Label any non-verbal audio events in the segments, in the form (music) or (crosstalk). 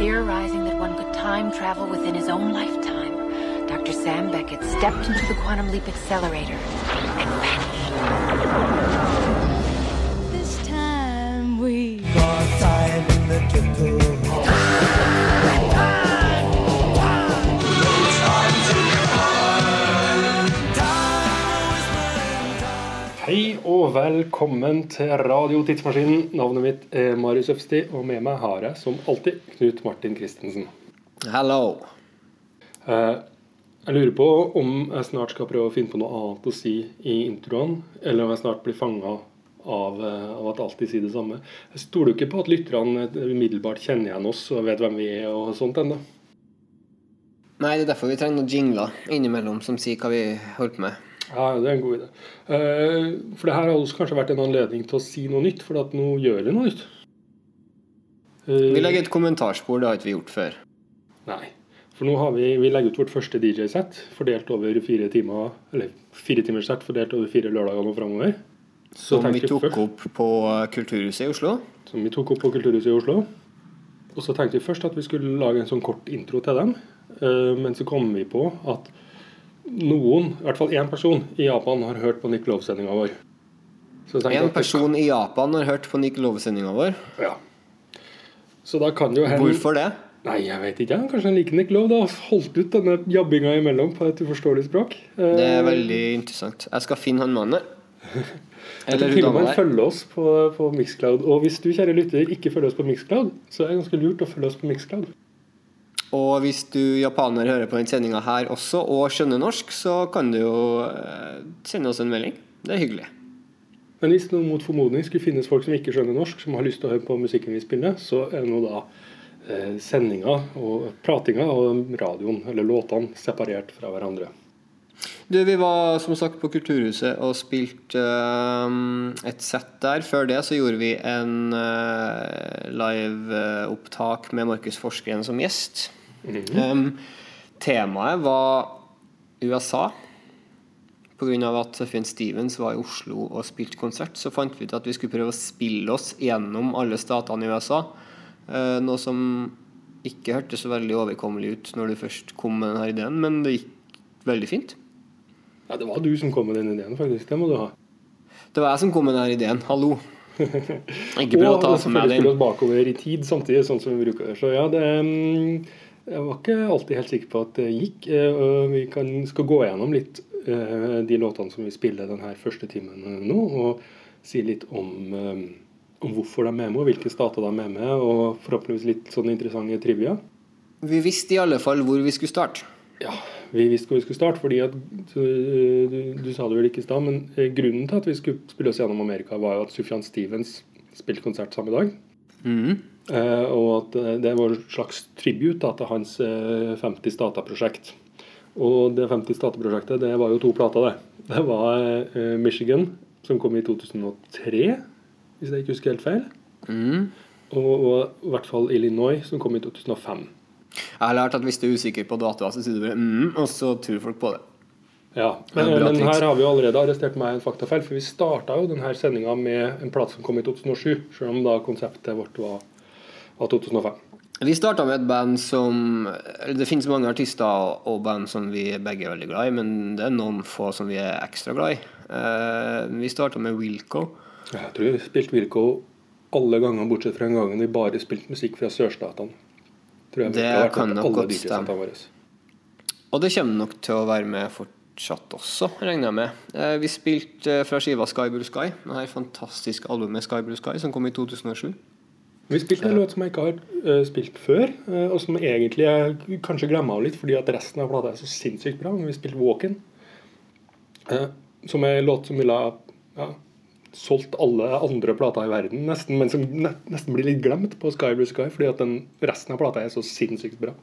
Theorizing that one could time travel within his own lifetime, Dr. Sam Beckett stepped into the quantum leap accelerator and vanished. Og velkommen til Radio Tidsmaskinen. Navnet mitt er Marius Øfsti, og med meg har jeg som alltid Knut Martin Christensen. Hello. Eh, Jeg lurer på om jeg snart skal prøve å finne på noe annet å si i introen, eller om jeg snart blir fanga av, eh, av at alltid sier det samme. Jeg stoler jo ikke på at lytterne umiddelbart kjenner igjen oss og vet hvem vi er og sånt ennå. Nei, det er derfor vi trenger noen jingler innimellom som sier hva vi holder på med. Ja, det er en god idé. Eh, For det her har også kanskje vært en anledning til å si noe nytt, for at nå gjør vi noe nytt. Eh, Vi legger et kommentarspor, det har ikke vi gjort før. Nei. For nå har vi, vi legger ut vårt første DJ-sett fordelt over fire timer, eller fire timers sett fordelt over fire lørdager nå framover. Som vi tok først- opp på Kulturhuset i Oslo. Som vi tok opp på Kulturhuset i Oslo. Og så tenkte vi først at vi skulle lage en sånn kort intro til dem. Eh, Men så kom vi på at noen, i hvert fall én person i Japan, har hørt på Nick Love-sendinga vår. Én En person i Japan har hørt på Nick Love-sendinga vår. Ja. Så da kan jo hen... Hvorfor det? Nei, jeg vet ikke. Kanskje han liker Nick Love. da Holdt ut denne jabbinga imellom på et uforståelig språk. Eh, Det er veldig interessant. Jeg skal finne han mannen. (laughs) Eller hun dama der. følger oss på, på Mixcloud. Og hvis du, kjære lytter, ikke følger oss på Mixcloud, så er det ganske lurt å følge oss på Mixcloud. Og hvis du japaner hører på denne sendinga her også, og skjønner norsk, så kan du jo eh, sende oss en melding. Det er hyggelig. Men hvis det mot formodning skulle finnes folk som ikke skjønner norsk, som har lyst til å høre på musikken vi spiller, så er nå da eh, sendinga og pratinga og radioen, eller låtene, separert fra hverandre. Du, Vi var som sagt på Kulturhuset og spilte eh, et sett der. Før det så gjorde vi en uh, liveopptak med Markus Forskeren som gjest. Um, temaet var USA. Pga. at Finn Stevens var i Oslo og spilte konsert, så fant vi ut at vi skulle prøve å spille oss gjennom alle statene i USA. Uh, noe som ikke hørtes så veldig overkommelig ut når du først kom med denne ideen, men det gikk veldig fint. Ja, Det var du som kom med den ideen, faktisk. Det må du ha. Det var jeg som kom med denne ideen. Hallo. (laughs) Ikke prøv å Og ta og for Og selvfølgelig spille oss bakover i tid samtidig, sånn som vi bruker det. Så ja, det mm, Jeg var ikke alltid helt sikker på at det gikk. eh, Vi kan, skal gå gjennom litt eh, de låtene som vi spiller denne første timen eh, nå, og si litt om, om hvorfor de er med, og hvilke stater de er med, og forhåpentligvis litt sånn interessante trivia. Vi visste i alle fall hvor vi skulle starte. Ja, vi visste hvor vi skulle starte, fordi at du, du, du sa det vel ikke i stad, men grunnen til at vi skulle spille oss gjennom Amerika, var jo at Sufjan Stevens spilte konsert samme dag. Eh, og at eh, det var en slags tribut da, til hans eh, 50 stater-prosjekt. Og det 50 stater-prosjektet det var jo to plater, det. Det var eh, Michigan, som kom i 2003, hvis jeg ikke husker helt feil. Og, og i hvert fall Illinois, som kom i 2005. Jeg har lært at hvis du er usikker på datoer, så sier du bare mm, og så tror folk på det. Ja, men, det men her har vi jo allerede arrestert meg en faktafeil, for vi starta jo denne sendinga med en plate som kom i 2007, selv om da konseptet vårt var, var 2005. Vi starta med et band som Det finnes mange artister og band som vi begge er veldig glad i, men det er noen få som vi er ekstra glad i. Eh, vi starta med Wilco. Jeg tror vi spilte Wilco alle ganger, bortsett fra en gang vi bare spilte musikk fra sørstatene. Det kan nok godt stemme. Og det kommer nok til å være med fortsatt også, regner jeg med. Eh, vi spilte eh, fra skiva Sky Blue Sky, det her fantastiske albumet Sky Blue Sky, som kom i 2007. Vi spilte en låt som jeg ikke har uh, spilt før, uh, og som egentlig jeg kanskje glemmer av litt, fordi at resten av plata er så sinnssykt bra. Men vi spilte Walk-In, eh, som er en låt som ville ha ja, solgt alle andre plater i verden, nesten, men som ne nesten blir litt glemt på Sky Blue Sky, fordi at den resten av plata er så sinnssykt bra.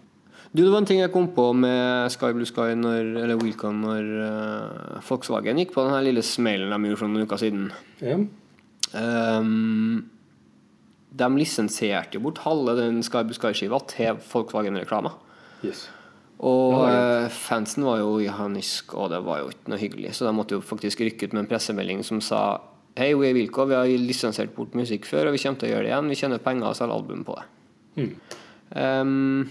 Du, Det var en ting jeg kom på med Sky Blue Sky når, eller Wilcon når Volkswagen gikk på den her lille smellen de gjorde for noen uker siden. Ja. Ehm, de lisensierte jo bort halve den Sky-skiva til Volkswagen-reklama. Yes. Og Ja, eh, fansen var jo i harnisk, og det var jo ikke noe hyggelig. Så de måtte jo faktisk rykke ut med en pressemelding som sa Hei, we er Wilco, vi har lisensiert bort musikk før, og vi kommer til å gjøre det igjen. Vi tjener penger og selger album på det. Ehm,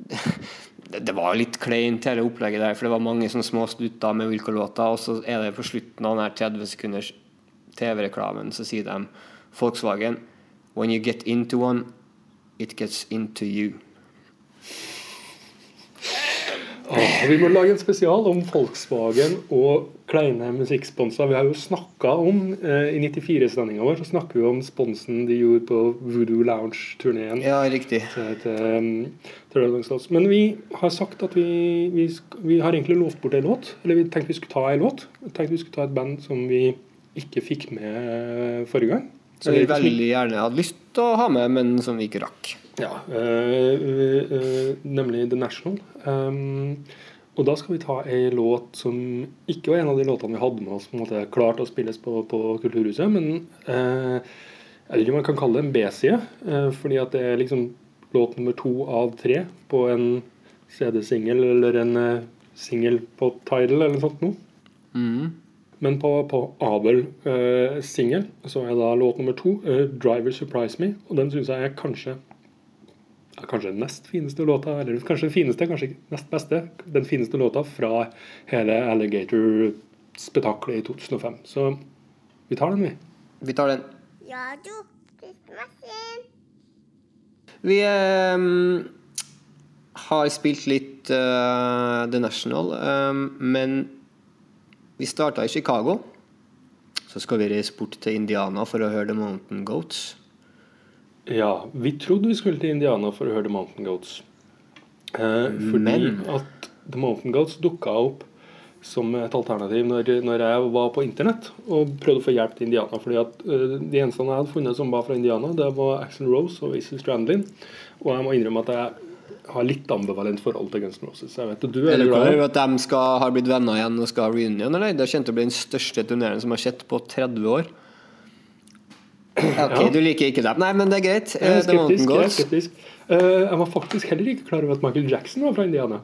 (laughs) det, det var litt kleint, hele opplegget der, for det var mange sånne små stutter med Wilco-låter, og så er det på slutten av den her 30 sekunders TV-reklamen, så sier de Volkswagen When you get into one, it gets into you. Åh, vi må lage en spesial om Volkswagen og kleine musikksponser. Vi har jo snakka om eh, I 94-sendinga vår så snakker vi om sponsen de gjorde på Voodoo Lounge-turneen. Ja, riktig. til, til, til Men vi har sagt at vi, vi, vi har egentlig lovt bort en låt. Eller vi tenkte vi skulle ta en låt. Vi tenkte vi skulle ta et band som vi ikke fikk med eh, forrige gang. Som vi ikke så- veldig gjerne hadde lyst til å ha med, men som vi ikke rakk. Ja, øh, øh, nemlig The National. Um, og da skal vi ta ei låt som ikke var en av de låtene vi hadde med oss på en måte klart å spilles på, på Kulturhuset, men øh, jeg vet ikke om man kan kalle det en B-side, eh, fordi at det er liksom låt nummer to av tre på en CD-singel eller en eh, singel på Tidal eller noe sånt noe. Mm. Men på, på Abel-singel så er da låt nummer to, eh, 'Driver Surprise Me'. Og den syns jeg er kanskje er Kanskje den nest fineste låta, eller kanskje den fineste, kanskje nest beste. Den fineste låta fra hele Alligator-spetakkelet i 2005. Så vi tar den, vi. Vi tar den. Ja, du. Vi ehm, har spilt litt uh, The National, um, men vi starta i Chicago. Så skal vi reise bort til Indiana for å høre The Mountain Goats. Ja, vi trodde vi skulle til Indiana for å høre The Mountain Goats. Eh, fordi Men- at The Mountain Goats dukka opp som et alternativ når, når jeg var på internett og prøvde å få hjelp til Indiana. fordi at uh, De eneste jeg hadde funnet som var fra Indiana, det var Axel Rose og Isil Strandlin. Og jeg må innrømme at jeg har litt ambivalent forhold til Guns N' Roses. Jeg vet du er Er det klar over at de skal, har blitt venner igjen og skal ha reunion? eller? Det kjente å bli den største turneren som har skjedd på 30 år. Ok, Ja. Du liker ikke dem? Nei, men det er greit. Jeg er Eh, skeptisk. Jeg, er skeptisk. Uh, jeg var faktisk heller ikke klar over at Michael Jackson var fra Indiana.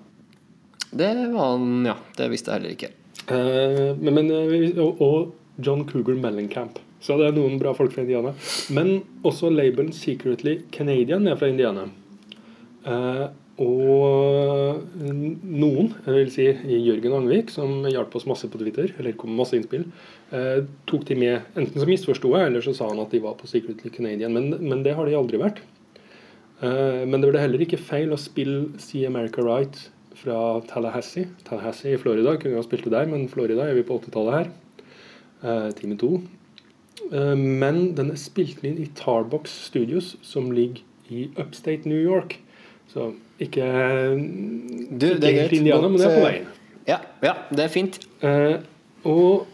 Det var han, ja. Det visste jeg heller ikke. Uh, men, men, og, og John Cougar Mellencamp. Så det er noen bra folk fra Indiana. Men også labelen Secretly Canadian er fra Indiana. Eh, og noen, jeg vil si Jørgen Angvik, som hjalp oss masse på Twitter, eller kom med masse innspill, eh, tok de med Enten så misforsto jeg, eller så sa han at de var på Secretly Canadian. Men, men det har de aldri vært. Eh, men det ble heller ikke feil å spille See America Right fra Tallahassee. Tallahassee i Florida kunne vi ha spilt det der, men Florida er vi på 80-tallet her. Time to. Men den er spilt inn i Tarbox Studios, som ligger i upstate New York. Så ikke, Du, ikke det helt. Indiana, men det er på veien. Ja, ja, det er fint. Eh, og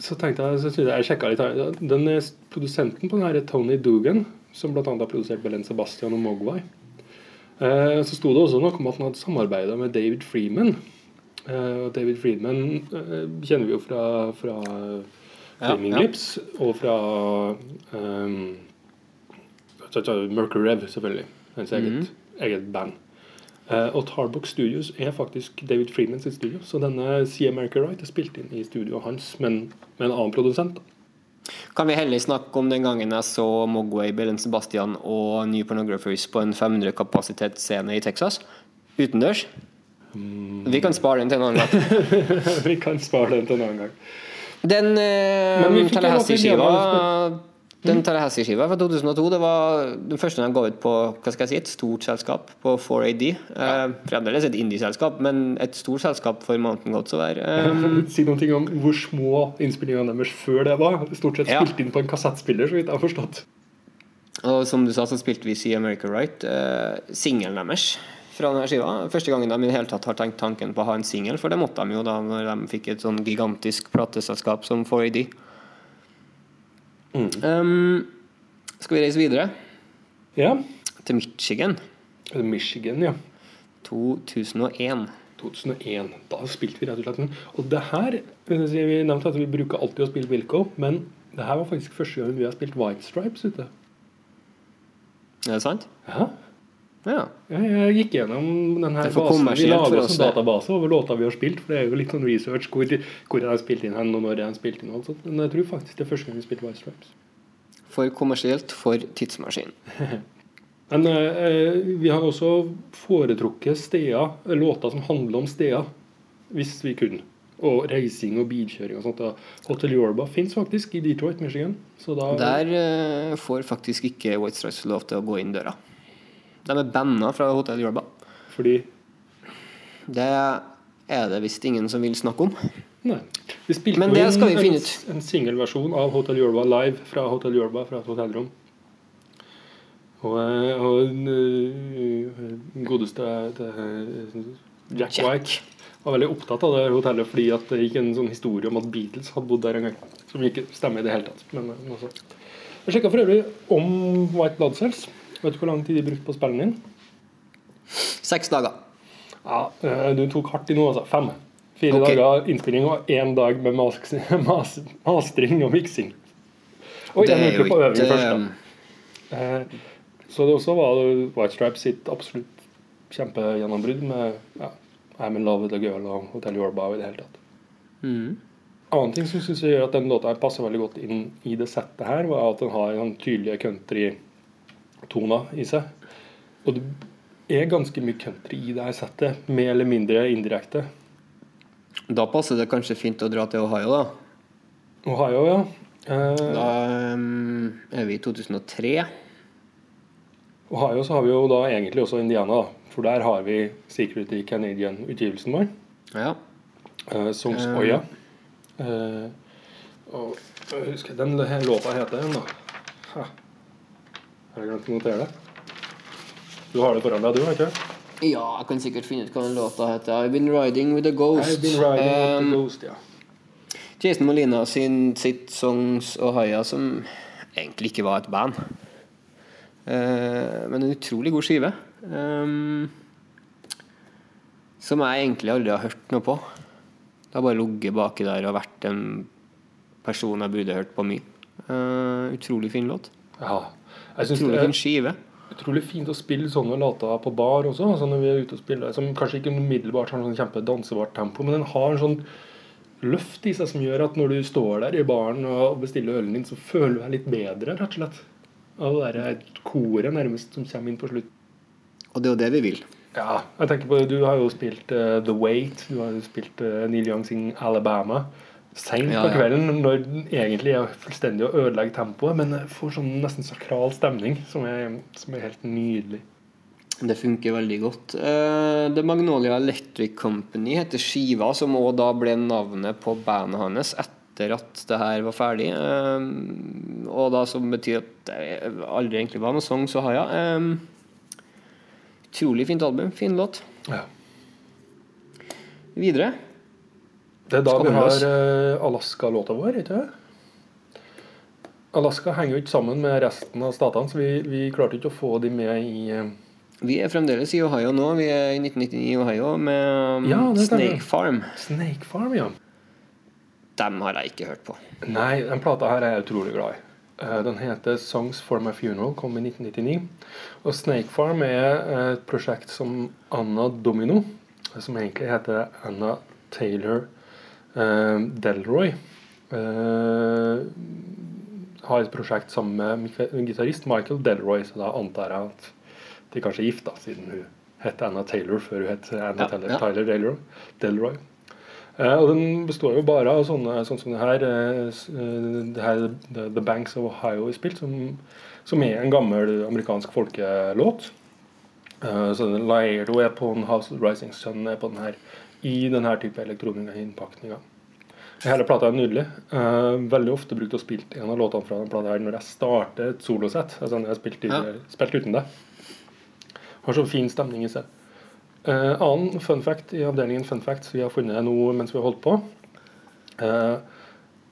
så tenkte jeg, så jeg, jeg litt her. Den Produsenten på den her er Tony Dugan, som bl.a. har produsert Belen Sebastian og Mogwai. Eh, så sto det også noe om at han hadde samarbeida med David Freeman. Eh, og David Freeman eh, kjenner vi jo fra, fra Flaming ja. Lips og fra um, Mercury Rev, selvfølgelig. Hans eget, Mhm. Eget band. Eh, og Tarbox Studios er faktisk David Freeman sitt studio. Så denne Sea America Right er spilt inn i studioet hans, men med en annen produsent. Kan vi heller snakke om den gangen jeg så Mogwai, Bellen Sebastian og New Pornographers på en 500 kapasitetsscene i Texas? Utendørs? Vi kan spare den til en annen gang. (laughs) vi kan spare den til en annen gang. Den uh, Tallahassee-skiva Den Tallahassee-skiva fra 2002 Det var den første de ga ut på hva skal jeg si, et stort selskap, på 4AD. Eh, fremdeles et indie-selskap, men et stort selskap for Mountain Goats å være. Um, (laughs) Si noen ting om hvor små innspillingene deres før det var. Stort sett Ja. inn på en kassettspiller, så vidt jeg har forstått. Og som du sa, så spilte vi See America Right. eh, Singelen deres fra denne skiva. Første gangen de i det hele tatt har tenkt tanken på å ha en singel, for det måtte de jo da når de fikk et sånn gigantisk plateselskap som 4AD. Um, skal vi reise videre Ja. til Michigan? Michigan, ja. 2001. 2001. Da spilte vi rett og slett den. Og det her Vi nevnte at vi bruker alltid å spille Wilco, men det her var faktisk første gang vi har spilt White Stripes ute. Er det sant? Ja. Ja. Jeg gikk gjennom den her er basen. Vi lager oss, en database over låter vi har spilt. For det er jo litt sånn research hvor, hvor jeg har spilt inn hen, og når jeg har spilt inn. Altså. Men jeg tror faktisk det er første gang vi spilte White Stripes. For kommersielt, for tidsmaskin. (laughs) Men eh, vi har også foretrukket steder, låter som handler om steder, hvis vi kunne. Og reising og bilkjøring og sånt. Hotel Yorba fins faktisk i Detroit, Michigan. Så da Der eh, får faktisk ikke White Stripes lov til å gå inn døra. De er banna fra Hotell Jorba. Fordi Det er det visst ingen som vil snakke om. Nei. Vi spilte Men det skal vi finne ut. en singelversjon av Hotel Jorba live fra Hotel Jorba fra et hotellrom. Og, eh, og eh, godeste eh, Jack, Jack. White var veldig opptatt av det hotellet fordi at det gikk en sånn historie om at Beatles hadde bodd der en gang. Som ikke stemmer i det hele tatt. Men, altså. Jeg sjekka for øvrig om White Blood Cells. Vet du hvor lang tid de brukte på spillene dine? Seks dager. Ja, eh, Du tok hardt i nå, altså. Fem. Fire okay. dager innspilling og én dag med mas mas mastring og miksing. Og én uke på øving først. da. Eh, Så det også var White Stripes sitt absolutt kjempegjennombrudd med ja, I'm in love with a girl og Hotel Yorba og i det hele tatt. Mm. Annen ting som synes jeg gjør at den låta passer veldig godt inn i det settet her, var at den har en tydelige country-toner i seg. Og det er ganske mye country i det her settet, mer eller mindre indirekte. Da passer det kanskje fint å dra til Ohio, da. Ohio, ja. Eh, Da ehm, er vi i 2003. Ohio så har vi jo da egentlig også Indiana, da. For der har vi Security Canadian-utgivelsen vår. Ja. Eh, Songs Eh. Oya. Eh, og jeg husker den låta heter den, da. Jeg glemt å notere det? Du har det foran deg, du, ikke? ja, jeg kan sikkert finne ut hva den låta heter. I've been riding with a ghost. I've been riding with Ehm, the ghost, ja. Jason Molina sin, sitt Songs Ohio, som egentlig ikke var et band. Uh, men en utrolig god skive. Um, som jeg egentlig aldri har hørt noe på. Det har bare ligget baki der og vært en person jeg burde hørt på mye. Uh, utrolig fin låt. ja. Jeg synes Utrolig fin skive. utrolig fint å spille sånne låter på bar også, altså når vi er ute og spiller, som kanskje ikke umiddelbart har sånn kjempedansebart tempo, men den har en sånn løft i seg som gjør at når du står der i baren og bestiller ølen din, så føler du deg litt bedre, rett og slett. Av det derre koret nærmest som kommer inn på slutt. Og det er jo det vi vil. Ja, jeg tenker på, Du har jo spilt uh, The Wait, du har jo spilt uh, Neil Young sin Alabama. Seint Ja, på kvelden, når egentlig er fullstendig å ødelegge tempoet, men jeg får sånn nesten sakral stemning som er, som er helt nydelig. Det funker veldig godt. Uh, The Magnolia Electric Company heter skiva, som òg da ble navnet på bandet hans etter at det her var ferdig. Uh, Og da som betyr at det aldri egentlig var noe sang, så har jeg. Eh, Utrolig fint album. Fin låt. Ja. Videre. Det er da vi har eh, Alaska-låta vår, ikke det? Alaska henger jo ikke sammen med resten av statene, så vi, vi klarte ikke å få de med i eh, Vi er fremdeles i Ohio nå. Vi er i 1999 i Ohio med um, Ja. Snake Farm. Snake Farm, ja. Dem har jeg ikke hørt på. Nei, den plata her er jeg utrolig glad i. Eh, Den heter 'Songs for My Funeral', kom i 1999. Og Snake Farm er et prosjekt som Anna Domino, som egentlig heter Anna Taylor Delroy, eh, har et prosjekt sammen med en gitarist Michael Delroy, så da antar jeg at de kanskje er gift, da, siden hun het Anna Taylor før hun het Anna Ja, Taylor, ja. Tyler Delroy. Delroy. Eh, og den består jo bare av sånne sånn som det her, eh, eh, det her The, Banks of Ohio er spilt, som, som er en gammel amerikansk folkelåt. Eh, så den Lairdo er på den, House of Rising Sun er på den her, i denne type elektroniske innpakninger. Hele plata er nydelig. Uh, veldig ofte brukt og spilt en av låtene fra den plata her når jeg starter et solosett. Altså når jeg har spilt, ja. spilt uten det. Har så fin stemning i seg. Uh, annen fun fact i avdelingen fun facts vi har funnet nå mens vi har holdt på. Uh,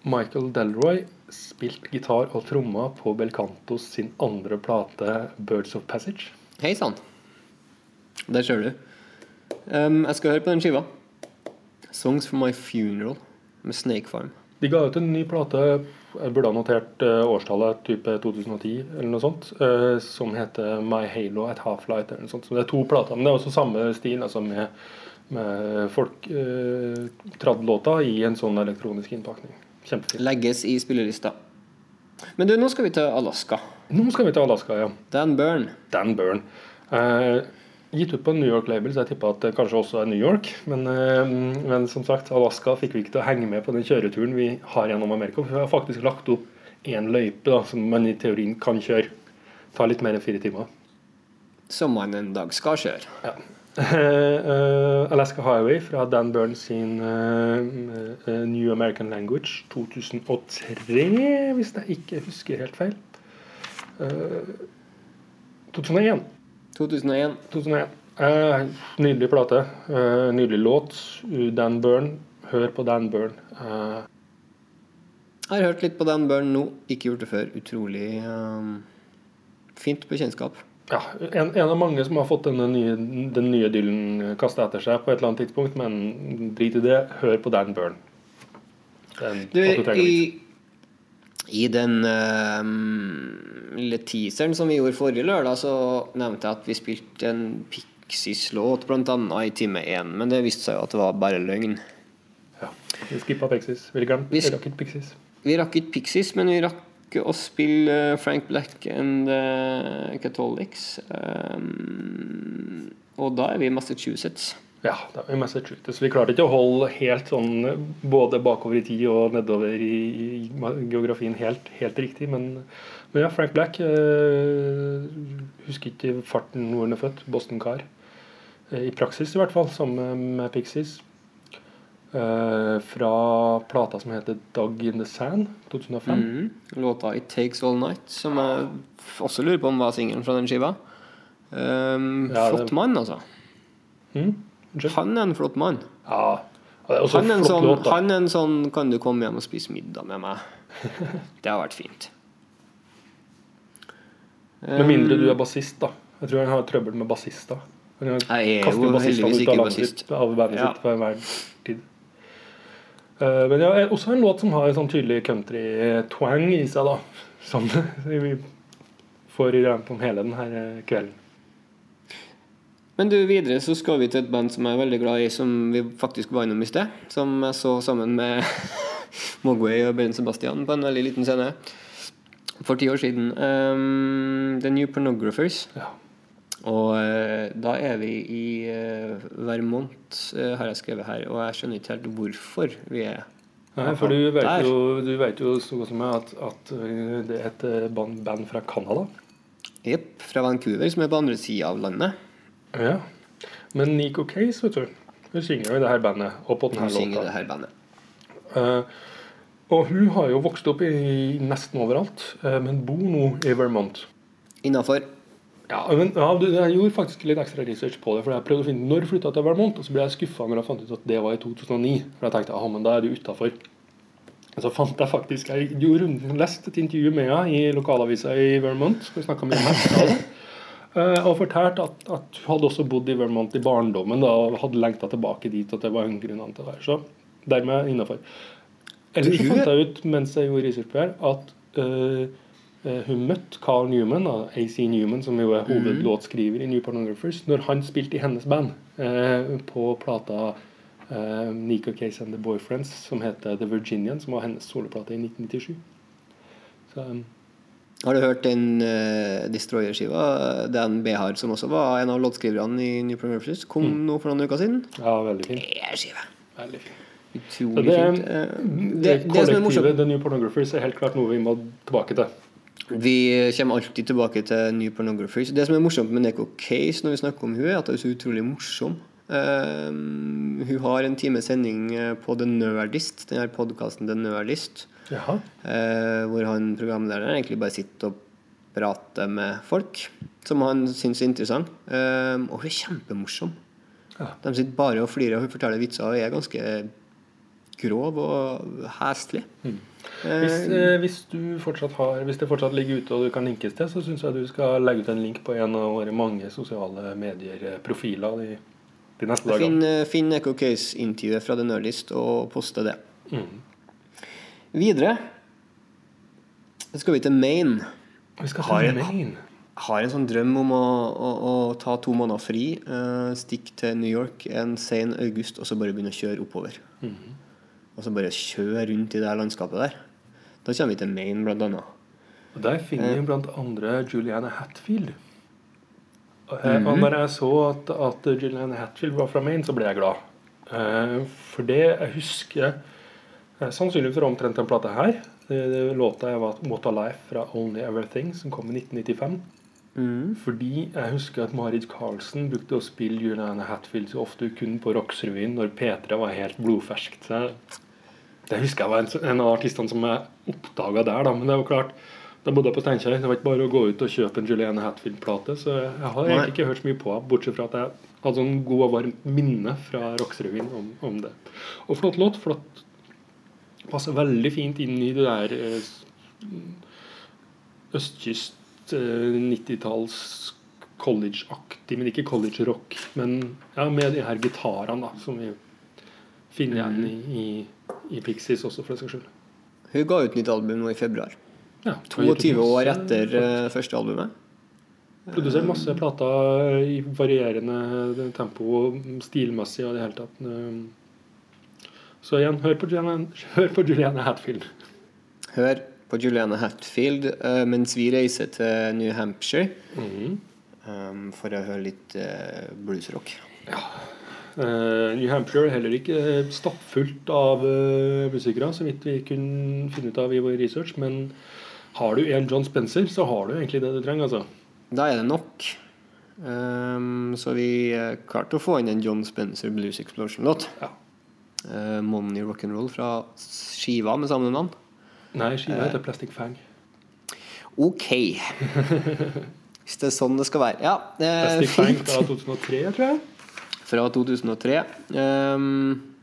Michael Delroy spilte gitar og trommer på Belcantos sin andre plate 'Birds of Passage'. Hei sann. Der ser du. Um, jeg skal høre på den skiva. 'Songs for My Funeral' med Snake Farm. De ga ut en ny plate, jeg burde ha notert eh, årstallet, type 2010 eller noe sånt, eh, som heter 'My Halo at Half-Light'. eller noe sånt. Så det er to plater, men det er også samme stil, altså med, med folk eh, i en sånn elektronisk innpakning. Kjempefint. Legges i spillelista. Men du, nå skal vi til Alaska. Nå skal vi til Alaska, ja. Dan Burn. Dan Burn. Eh, gitt ut på en New York-label, så jeg tipper at det kanskje også er New York. Men, eh, men som sagt, Alaska fikk vi ikke til å henge med på den kjøreturen vi har gjennom Amerika. For vi har faktisk lagt opp én løype da, som man i teorien kan kjøre. Ta litt mer enn fire timer. Som man en dag skal kjøre. Ja. (laughs) Eh, Alaska Highway fra Dan Burns sin eh, New American Language 2003, hvis jeg ikke husker helt feil. Eh, 2001. 2001. 2001. Eh, nydelig plate. Eh, nydelig låt. Uh, Dan Burn. Hør på Dan Burn. Eh, har hørt litt på Dan Burn nå. Ikke gjort det før. Utrolig um, fint bekjentskap. ja, en, en av mange som har fått denne nye, den nye Dylan kasta etter seg på et eller annet tidspunkt, men drit i det. Hør på Dan Burn. Den, Du, du i, I den uh, lille teaseren som vi gjorde forrige lørdag, så nevnte jeg at vi spilte en Pixies-låt bl.a. i time én, men det viste seg jo at det var bare løgn. Ja. Vi skippa Pixies. Vi glemte Vi rakk ikke Pixies. Vi rakk ikke Pixies, men vi rakk å spille eh, Frank Black and uh, Catholics. Um, og da er vi i Massachusetts. Ja, det er Massachusetts. Vi klarte ikke å holde helt sånn både bakover i tid og nedover i, geografien helt, helt riktig, men, men ja, Frank Black eh, Husker ikke farten hvor han er født. Boston Car. Eh, I praksis, i hvert fall, sammen med Pixies. Eh, fra plata som heter 'Dog in the Sand', 2005. Mm. Låta 'It Takes All Night', som jeg også lurer på om var singelen fra den skiva. Um, Ja, flott mann, altså. Mm? Han er en flott mann. Ja. Er Han er, en sånn, låt, han er en sånn 'kan du komme hjem og spise middag med meg'? (laughs) Det har vært fint. Med mindre du er bassist, da. Jeg tror han har trøbbel med bassister. Jeg er jo heldigvis ikke bassist. Av bandet Ja. sitt på enhver tid. Eh, men ja, er også en låt som har en sånn tydelig country-twang i seg, da. Som (laughs) vi får i ramp om hele denne kvelden. Men du, videre så skal vi til et band som jeg er veldig glad i, som vi faktisk var innom i sted. Som jeg så sammen med (laughs) Mogway og Bjørn Sebastian på en veldig liten scene for ti år siden. Um, The New Pornographers. Ja. Og uh, da er vi i uh, Vermont, uh, har jeg skrevet her. Og jeg skjønner ikke helt hvorfor vi er Nei, for du vet, Der. jo, du vet jo så godt som meg at, at eh, det er et eh, band, band fra Canada. Jepp, fra Vancouver, som er på andre sida av landet. Ja. Men Nico Case, vet du, hun synger jo i det her bandet og på denne Hun låta. det her bandet. Eh, og hun har jo vokst opp i nesten overalt, uh, men bor nå i Vermont. Innafor. Ja, men ja, Jeg gjorde faktisk litt ekstra research på det. For jeg prøvde å finne når flytta til Vermont, og så ble jeg skuffa når jeg fant ut at det var i 2009. For jeg tenkte ah, men da er du utafor. Så fant jeg faktisk Jeg gjorde runden, et intervju med henne i lokalavisa i Vermont. Vi snakke om henne. Eh, Og fortalte at, at hun hadde også bodd i Vermont i barndommen da, og hadde lengta tilbake dit. At det var en grunn til å være Så dermed innafor. Eller så fant jeg ut mens jeg gjorde research på her, at uh, hun møtte Carl Newman, AC Newman, som jo er hovedlåtskriver i New Pornographers, når han spilte i hennes band uh, på plata uh, Nico Case and The Boyfriends, som heter The Virginian, som var hennes soloplate i 1997. Så, um, Har du hørt den uh, Destroyer-skiva? Dan Behar, som også var en av låtskriverne i New Pornographers, kom Mm. nå for noen uker siden. ja, veldig fin. Det er skive. Veldig fin. Utrolig det, fint. Eh, Det, det som er morsomt kollektivet The New Pornographers er helt klart noe vi må tilbake til. Vi kommer alltid tilbake til New Pornographers. Det som er morsomt med Neko Case når vi snakker om hun er at hun er så utrolig morsom. Uh, hun har en times sending på The Nerdist, denne podkasten The Nerdist, Jaha. eh, hvor han programlederen egentlig bare sitter og prater med folk som han syns er interessant. Eh, og hun er kjempemorsom. Ja. De sitter bare og flirer, og hun forteller vitser og er ganske grov og heslig. Hvis, eh, hvis, du fortsatt har, hvis det fortsatt ligger ute og du kan linkes til, så syns jeg du skal legge ut en link på en av våre mange sosiale medier-profiler de, de neste dagene. Finn, eh, finn Echo Case-intervjuet fra The Nerdist og poste det. Mm. Videre så skal vi til Maine. Vi skal Har til jeg- Maine. Har en sånn drøm om å, å, å ta to måneder fri, uh, stikke til New York en sen august og så bare begynne å kjøre oppover. Og så bare kjøre rundt i det her landskapet der. Da kommer vi til Maine, blant annet. Og Der finner vi blant andre Julianne Hatfield. Og -hmm. og når jeg så at, at Julianne Hatfield var fra Maine, så ble jeg glad. Uh, for det jeg husker eh, for omtrent den plata her. Låta jeg var 'What a Life' fra Only Everything, som kom i 1995. Fordi jeg husker at Marit Karlsen brukte å spille Julianne Hatfield så ofte hun kunne på Rocksrevyen når P3 var helt blodferskt. Så det husker jeg var en, en av artistene som jeg oppdaga der, da. Men det var klart, da bodde jeg på Steinkjer. Det var ikke bare å gå ut og kjøpe en Julianne Hatfield-plate. Så jeg har Nei. egentlig ikke hørt så mye på henne, bortsett fra at jeg hadde sånn god og varmt minne fra Rocksrevyen om, om det. Og flott låt. flott Passer veldig fint inn i det der eh, østkyst eh, 90-talls college-aktig, men ikke college-rock. Men ja, med de her gitarene da, som vi finner igjen i, i, i Pixies også, for den saks skyld. Hun ga ut nytt album nå i februar. Ja, 22 år etter uh, første albumet. Produserer masse plater i varierende tempo stilmessig og i det hele tatt. Så igjen, hør på Julianne, hør på Julianne Hatfield. Hør på Julianne Hatfield uh, mens vi reiser til New Hampshire um, for å høre litt uh, bluesrock. Eh, New Hampshire er heller ikke stappfullt av uh, musikere, så vidt vi kunne finne ut av i vår research. Men har du en John Spencer, så har du egentlig det du trenger. altså. Da er det nok. Um, så vi klarte å få inn en John Spencer Blues Explosion-låt. Ja. Uh, Money Rock'n'Roll fra skiva med samme navn. Nei, skiva heter Plastic Fang. Ok. (laughs) Hvis det er sånn det skal være. Ja, det er Plastic Fang fra 2003, tror jeg. Fra 2003. Um,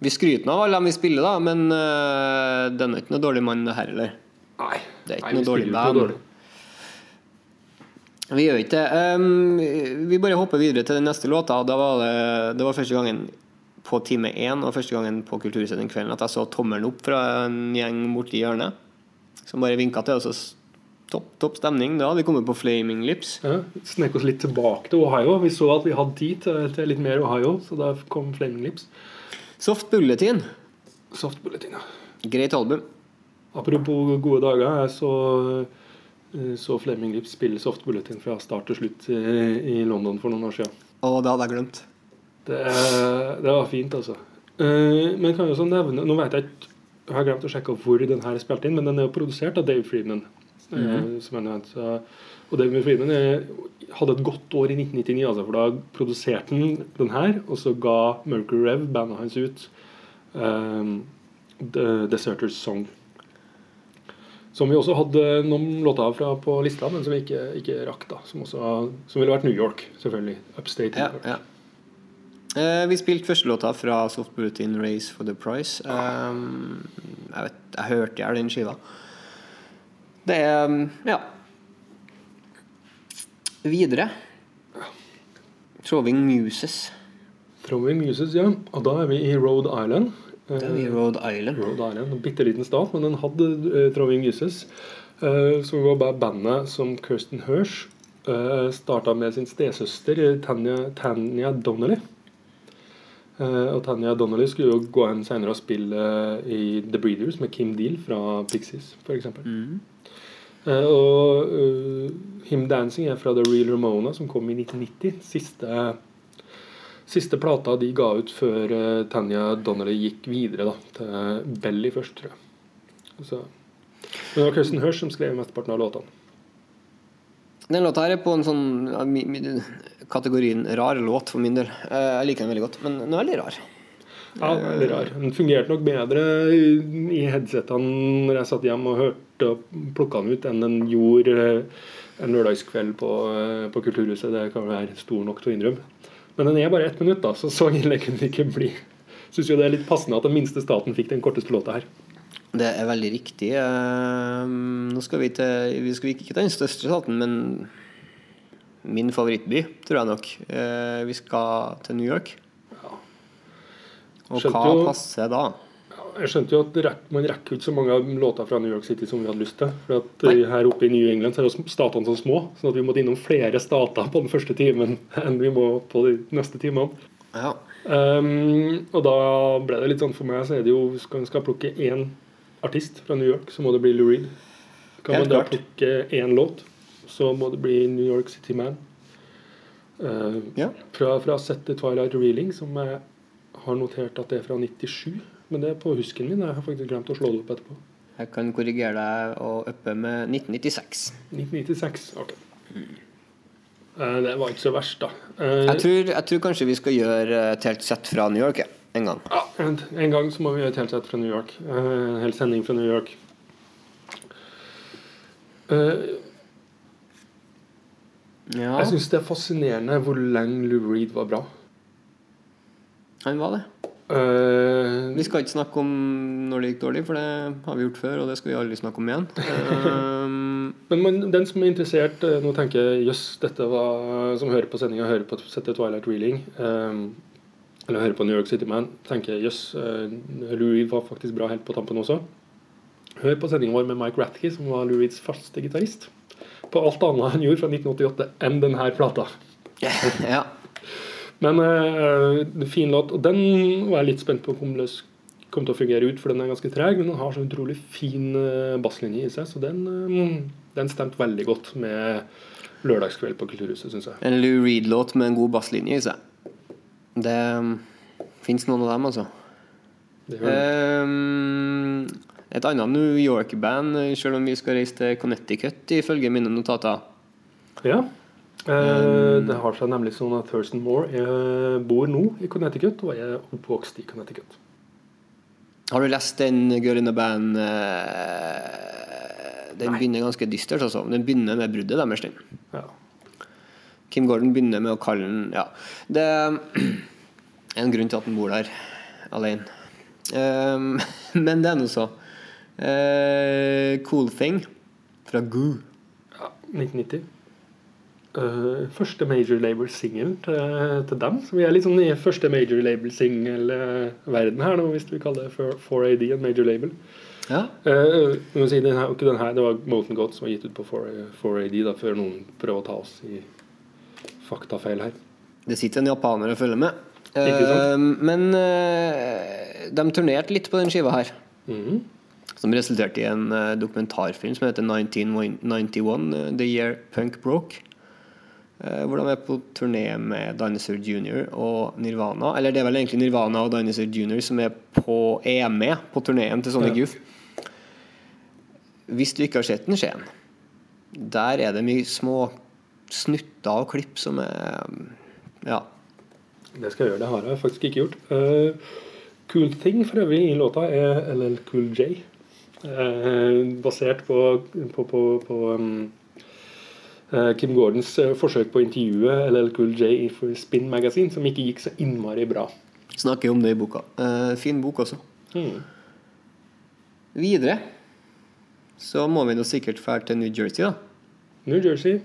vi skryter av alle dem vi spiller, da, men uh, den er ikke noe dårlig mann, det her heller. Nei, Det er ikke Nei, noe dårlig band. Vi gjør ikke det. Um, vi bare hopper videre til den neste låta. Da var det, det var første gangen på time én og første gangen på Kulturhuset den kvelden at jeg så tommelen opp fra en gjeng borti hjørnet. Som bare vinka til og så Topp, topp stemning. Da vi kommet på Flaming Lips. Ja, Snek oss litt tilbake til Ohio. Vi så at vi hadde tid til, litt mer Ohio, så da kom Flaming Lips. Soft Bulletin. Soft Bulletin, ja. Greit album. Apropos gode dager. Jeg så, eh, så Fleming Lips spille Soft Bulletin fra start til slutt i, i London for noen år siden. Og det hadde jeg glemt. Det, det var fint, altså. Uh, Men kan jeg også nevne Nå vet jeg ikke Jeg har glemt å sjekke hvor den her er spilt inn, men den er jo produsert av Dave Friedman. eh, Som jeg nevnte. Så- Og Dave Friedman er, hadde et godt år i 1999, altså, for da produserte han den her, og så ga Mercury Rev, bandet hans, ut um, The Deserters Song. Som vi også hadde noen låter av fra på lista, men som vi ikke, ikke rakk. da Som, også, som ville vært New York, selvfølgelig. Upstate New Ja, York. ja. Eh, vi spilte første låta fra Soft Bulletin Race for the Price. Um, jeg, vet, jeg hørte jeg den skiva. Det er um, Ja. Videre. Throwing Muses. Throwing Muses, ja. Og da er vi i Rhode Island. Det er i Rhode Island. Rhode Island, En bitte liten stat, men den hadde uh, Throwing Muses. Uh, som var bare bandet som Kirsten Hirsch uh, starta med sin stesøster eh, Tanya, Tanya Donnelly. Eh, og Tanya Donnelly skulle jo gå hen senere og spille eh, i The Breeders med Kim Deal fra Pixies, f.eks. Uh, og uh, Him Dancing er fra The Real Ramona, som kom i 1990. Siste, siste plata de ga ut før uh, Tanya Donnelly gikk videre da, til Belly først, tror jeg. Så. Men det var Kirsten Hirsch som skrev mesteparten av låtene. Den låta her er på en sånn kategorien rar låt for min del. Eh, jeg liker den veldig godt, men den er veldig rar. Ja, veldig rar. Den fungerte nok bedre i, headsetene når jeg satt hjemme og hørte og plukka den ut, enn den gjorde eh, en lørdagskveld på, eh, på Kulturhuset. Det kan være stor nok til å innrømme. Men den er bare ett minutt, da, så så ille kunne det ikke bli. Syns jo det er litt passende at den minste staten fikk den korteste låta her. Det er veldig riktig. Nå skal vi til Vi skal ikke til den største staten, men min favorittby, tror jeg nok. Eh, vi skal til New York. Og hva jo- passer da? Jeg skjønte jo at man rekker ikke så mange låter fra New York City som vi hadde lyst til. For at eh, her oppe i New England så er jo statene så små, sånn at vi måtte innom flere stater på den første timen (laughs) enn vi må på de neste timene. Ja. Um, og da ble det litt sånn for meg så er det jo Skal skal plukke én artist fra New York, så må det bli Lou Reed. Kan Helt man da klart. plukke én låt, så må det bli New York City Man. Uh, Ja. fra, fra settet Twilight Reeling, som jeg har notert at det er fra 97. Men det er på husken min. Jeg har faktisk glemt å slå det opp etterpå. Jeg kan korrigere deg og uppe med 1996. 1996. Ok. Uh, det var ikke så verst, da. Uh, Jeg tror, jeg tror kanskje vi skal gjøre et helt sett fra New York ja, en gang. ja, en, en gang så må vi gjøre et helt sett fra New York. Eh, En hel sending fra New York. Eh, Ja, Jeg syns det er fascinerende hvor lenge Lou Reed var bra. han var det. Uh, Vi skal ikke snakke om når det gikk dårlig, for det har vi gjort før, og det skal vi aldri snakke om igjen. Um, (laughs) men man, den som er interessert, eh, nå tenker jeg jøss, dette var Som hører på sendinga, hører på Sette Twilight Reeling, eh, eller hører på New York City Man, tenker jøss, eh, Lou Reed var faktisk bra helt på tampen også. Hør på sendinga vår med Mike Rathke, som var Lou Reeds faste gitarist. På alt annet han gjorde fra 1988 enn denne plata. (laughs) ja. Men uh, fin låt. Og den var jeg litt spent på om det kom til å fungere ut, for den er ganske treg, men den har så utrolig fin eh, basslinje i seg, så den, um, den stemte veldig godt med lørdagskveld på Kulturhuset, syns jeg. En Lou Reed-låt med en god basslinje i seg. Det um, fins noen av dem, altså. Det gjør det. Um, et annet New York-band, selv om vi skal reise til Connecticut, ifølge mine notater. Ja. Um, det har seg nemlig sånn at Thurston Moore eh, bor nå i Connecticut og er oppvokst i Connecticut. Har du lest den Girl in the Band Den Den begynner ganske dystert, altså. Den begynner med bruddet deres, den. Ja. Kim Gordon begynner med å kalle den Ja. Det er en grunn til at han bor der alene. Um, (laughs) men det er nå så. Eh, cool Thing fra Goo. ja 1990. Uh, første major label-singel til, til dem. Så vi er litt sånn i første major label-singel-verden her nå, hvis vi kaller det for 4AD en major label. Ja. Uh, si, den her, ikke den her, det var Moten God som var gitt ut på 4, 4AD, da, før noen prøver å ta oss i faktafeil her. Det sitter en japaner og følger med. Eh, men eh, de turnerte litt på den skiva her. Mhm. Som resulterte i en eh, dokumentarfilm som heter 1991, eh, The Year Punk Broke. eh, hvor de er på turné med Dinosaur Junior og Nirvana. Eller det er vel egentlig Nirvana og Dinosaur Junior som er, på, er med på turneen til Sonic Ja. Youth. Hvis du ikke har sett den, se den. Der er det mye små snutter og klipp som er Ja. Det skal jeg gjøre. Det har jeg faktisk ikke gjort. Uh, cool Thing for øvrig i låta er LL Cool J. Eh, basert på, på, på, på um, eh, Kim Gordons eh, forsøk på å intervjue LL Cool J i for Spin Magazine, som ikke gikk så innmari bra. Snakker om det i boka. Eh, fin bok også. Mm. Videre så må vi nå sikkert dra til New Jersey, da. New Jersey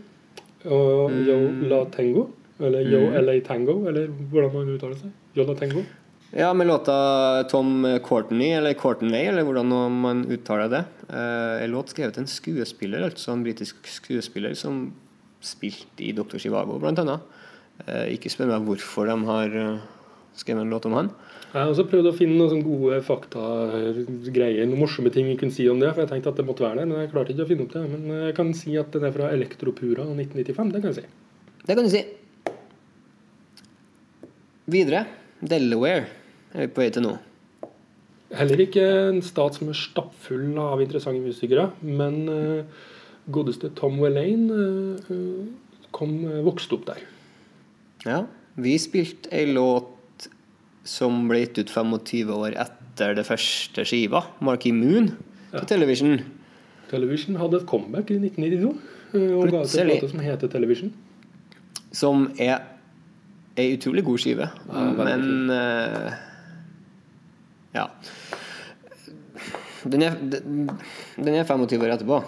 og Yo La Tango. Eller Yo LA Tango, eller hvordan man uttaler seg. Yo La Tango. Ja, med låta Tom Courtney, eller Courtney, eller hvordan man uttaler det. Eh, en låt skrevet en skuespiller, altså en britisk skuespiller som spilte i Dr. Chivago, annet. Eh, ikke spør meg hvorfor de har eh, skrevet en låt om han. Jeg har også prøvd å finne noen gode gode faktagreier, noen morsomme ting vi kunne si om det. For jeg tenkte at det måtte være der, men jeg klarte ikke å finne opp det. Men jeg kan si at den er fra Elektropura 1995. Det kan jeg si. Det kan du si. Videre. Delaware er vi på vei til nå. Heller ikke en stat som er stappfull av interessante musikere, men uh, godeste Tom Wellane eh, eh, kom, uh, vokste opp der. Ja. Vi spilte ei låt som ble gitt ut 25 år etter det første skiva, Marky Moon, til Television. Television hadde et comeback i 1992 eh, og ga ut en låt som heter Television. Som er ei utrolig god skive, Ja, men Ja. Den er, den er 25 år etterpå.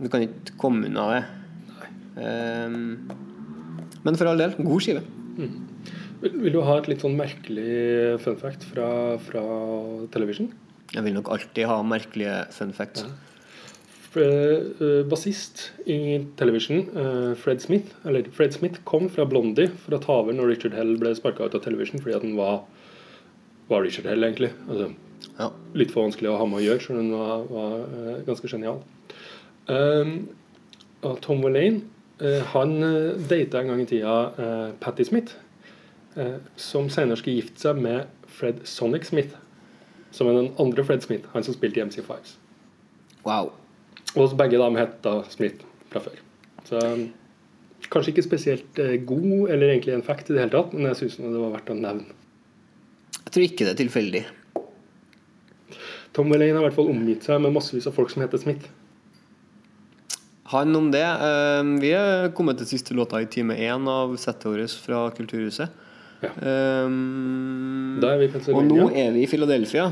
Du kan ikke komme unna det. Um, men for all del, god skive. Vil, vil du ha et litt sånn merkelig fun fact fra, fra Television? Jeg vil nok alltid ha merkelige fun facts. Ja. Bassist i Television, eh, Fred Smith Eller Fred Smith kom fra Blondie for å ta over når Richard Hell ble sparka ut av Television fordi at han var, var Richard Hell, egentlig. Altså, Ja. litt for vanskelig å ha med å gjøre, om han var, var eh, ganske genial. Um, og Tom Wallane uh, han uh, data en gang i tida uh, Patti Smith, uh, som senere skulle gifte seg med Fred Sonic Smith. Som er den andre Fred Smith, han som spilte i MC5s. Wow. Og begge dem het Smith fra før. Så um, kanskje ikke spesielt god, eller egentlig en fact i det hele tatt, men jeg syns det var verdt å nevne. Jeg tror ikke det er tilfeldig. Tom Verlaine har i hvert fall omgitt seg med massevis av folk som heter Smith. Han om det. eh, Vi er kommet til siste låta i time én av settet vårt fra Kulturhuset. Ja. Um, er vi og nå er vi i Philadelphia.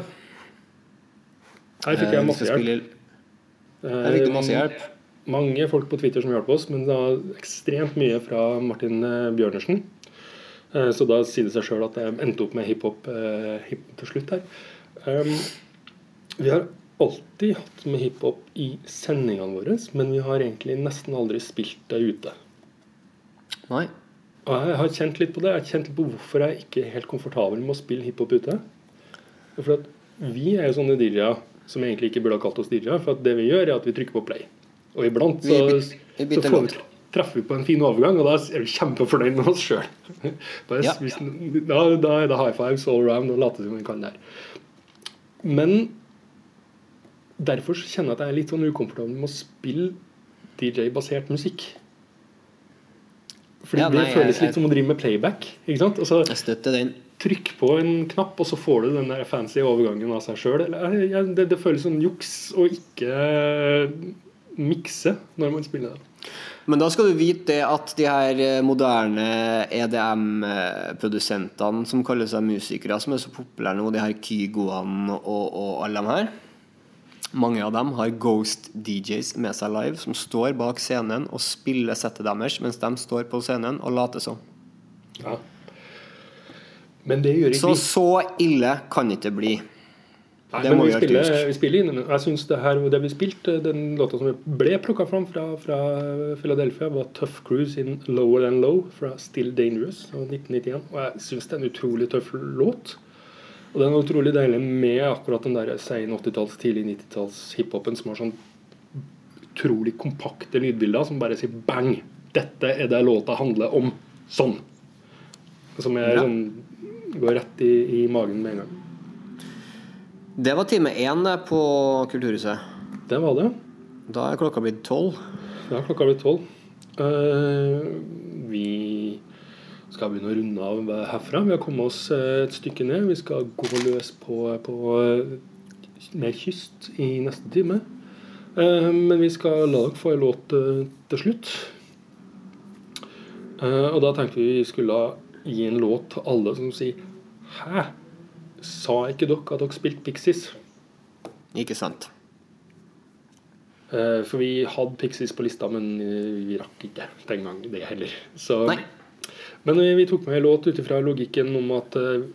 Her fikk Eh, jeg masse hjelp. Her fikk du masse Eh, hjelp. Mange folk på Twitter som hjalp oss, men det var ekstremt mye fra Martin eh, Bjørnersen. Eh, Så da sier det seg sjøl at jeg endte opp med hiphop eh, hip til slutt her. Um, vi har alltid hatt med hiphop i sendingene våre, men vi har egentlig nesten aldri spilt det ute. Nei. Og jeg har kjent litt på det. Jeg har kjent litt på hvorfor jeg ikke er helt komfortabel med å spille hiphop ute. For at vi er jo sånne DJ-er som egentlig ikke burde ha kalt oss DJ-er. For at det vi gjør, er at vi trykker på play. Og iblant så, Vi byt- vi så får vi, treffer vi på en fin overgang, og da er vi kjempefornøyd med oss sjøl. Ja. Da, da er det high fives all around og late som vi kan her Men derfor så kjenner jeg at jeg er litt sånn ukomfortabel med å spille DJ-basert musikk. Fordi Ja, det nei, det føles jeg- litt som å drive med playback. Ikke sant? Altså, Jeg støtter den. trykk på en knapp, og så får du den der fancy overgangen av seg sjøl. Det, det føles som juks å ikke eh, mikse når man spiller det. Men da skal du vite det at de her eh, moderne EDM-produsentene som kaller seg musikere, som er så populære nå, de her Kygoene og, og alle de her Mange av dem har Ghost DJs med seg live, som står bak scenen og spiller settet deres mens de står på scenen og later som. Ja. Men det gjør ikke Så så ille kan det ikke bli. Nei, det men vi vi spiller, vi spiller innimellom. Jeg synes det her, det vi spilte, den låta som ble plukka fram fra, fra Philadelphia, var 'Tough Cruise in Lower Than Low' fra Still Dangerous av 1991. Og jeg syns det er en utrolig tøff låt. Og den er utrolig deilig med akkurat den der sein 80-talls, tidlig 90-talls hiphopen som har sånn utrolig kompakte lydbilder som bare sier 'bang'. Dette er det låta handler om. Sånn. Som er Ja. sånn går rett i, i magen med en gang. Det var time én på Kulturhuset. Det var det. Da er klokka blitt tolv. er klokka blitt tolv. Eh, vi skal begynne å runde av herfra. Vi har kommet oss eh, et stykke ned. Vi skal gå løs på, på eh, mer kyst i neste time. Uh, men vi skal la dere få en låt eh, til slutt. Uh, og da tenkte vi vi skulle gi en låt til alle som sier Hæ? Sa ikke dere at dere spilte Pixies? Ikke sant? Eh, For vi hadde Pixies på lista, men eh, vi rakk ikke den gang det heller. Så, men vi, vi tok med en låt ut ifra logikken om at eh,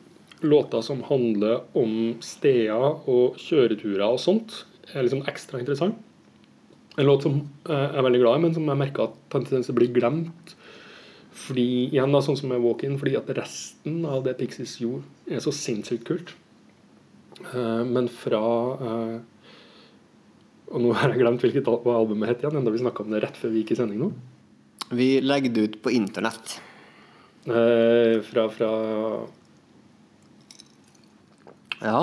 låter som handler om steder og kjøreturer og sånt, er liksom ekstra interessant. En låt som eh, jeg er veldig glad i, men som jeg merker at tendens til å bli glemt. Fordi, igjen da, sånn som med Walk-In, fordi at resten av det Pixies gjorde, er så sinnssykt kult. Uh, Men fra uh, og nå har jeg glemt hvilket hva albumet het igjen, enda vi snakka om det rett før vi gikk i sending nå. Vi legger det ut på internett. Uh, fra fra Ja.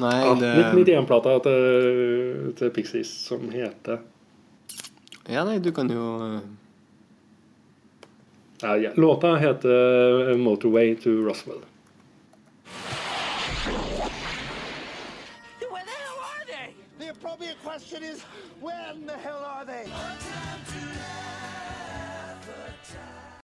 Nei, ja, det 1991-plata til, til Pixies som heter Ja, nei, du kan jo eh, ja, ja, Låta heter 'Motorway to Roswell'. Where the hell are they? The appropriate question is, where in the hell are they?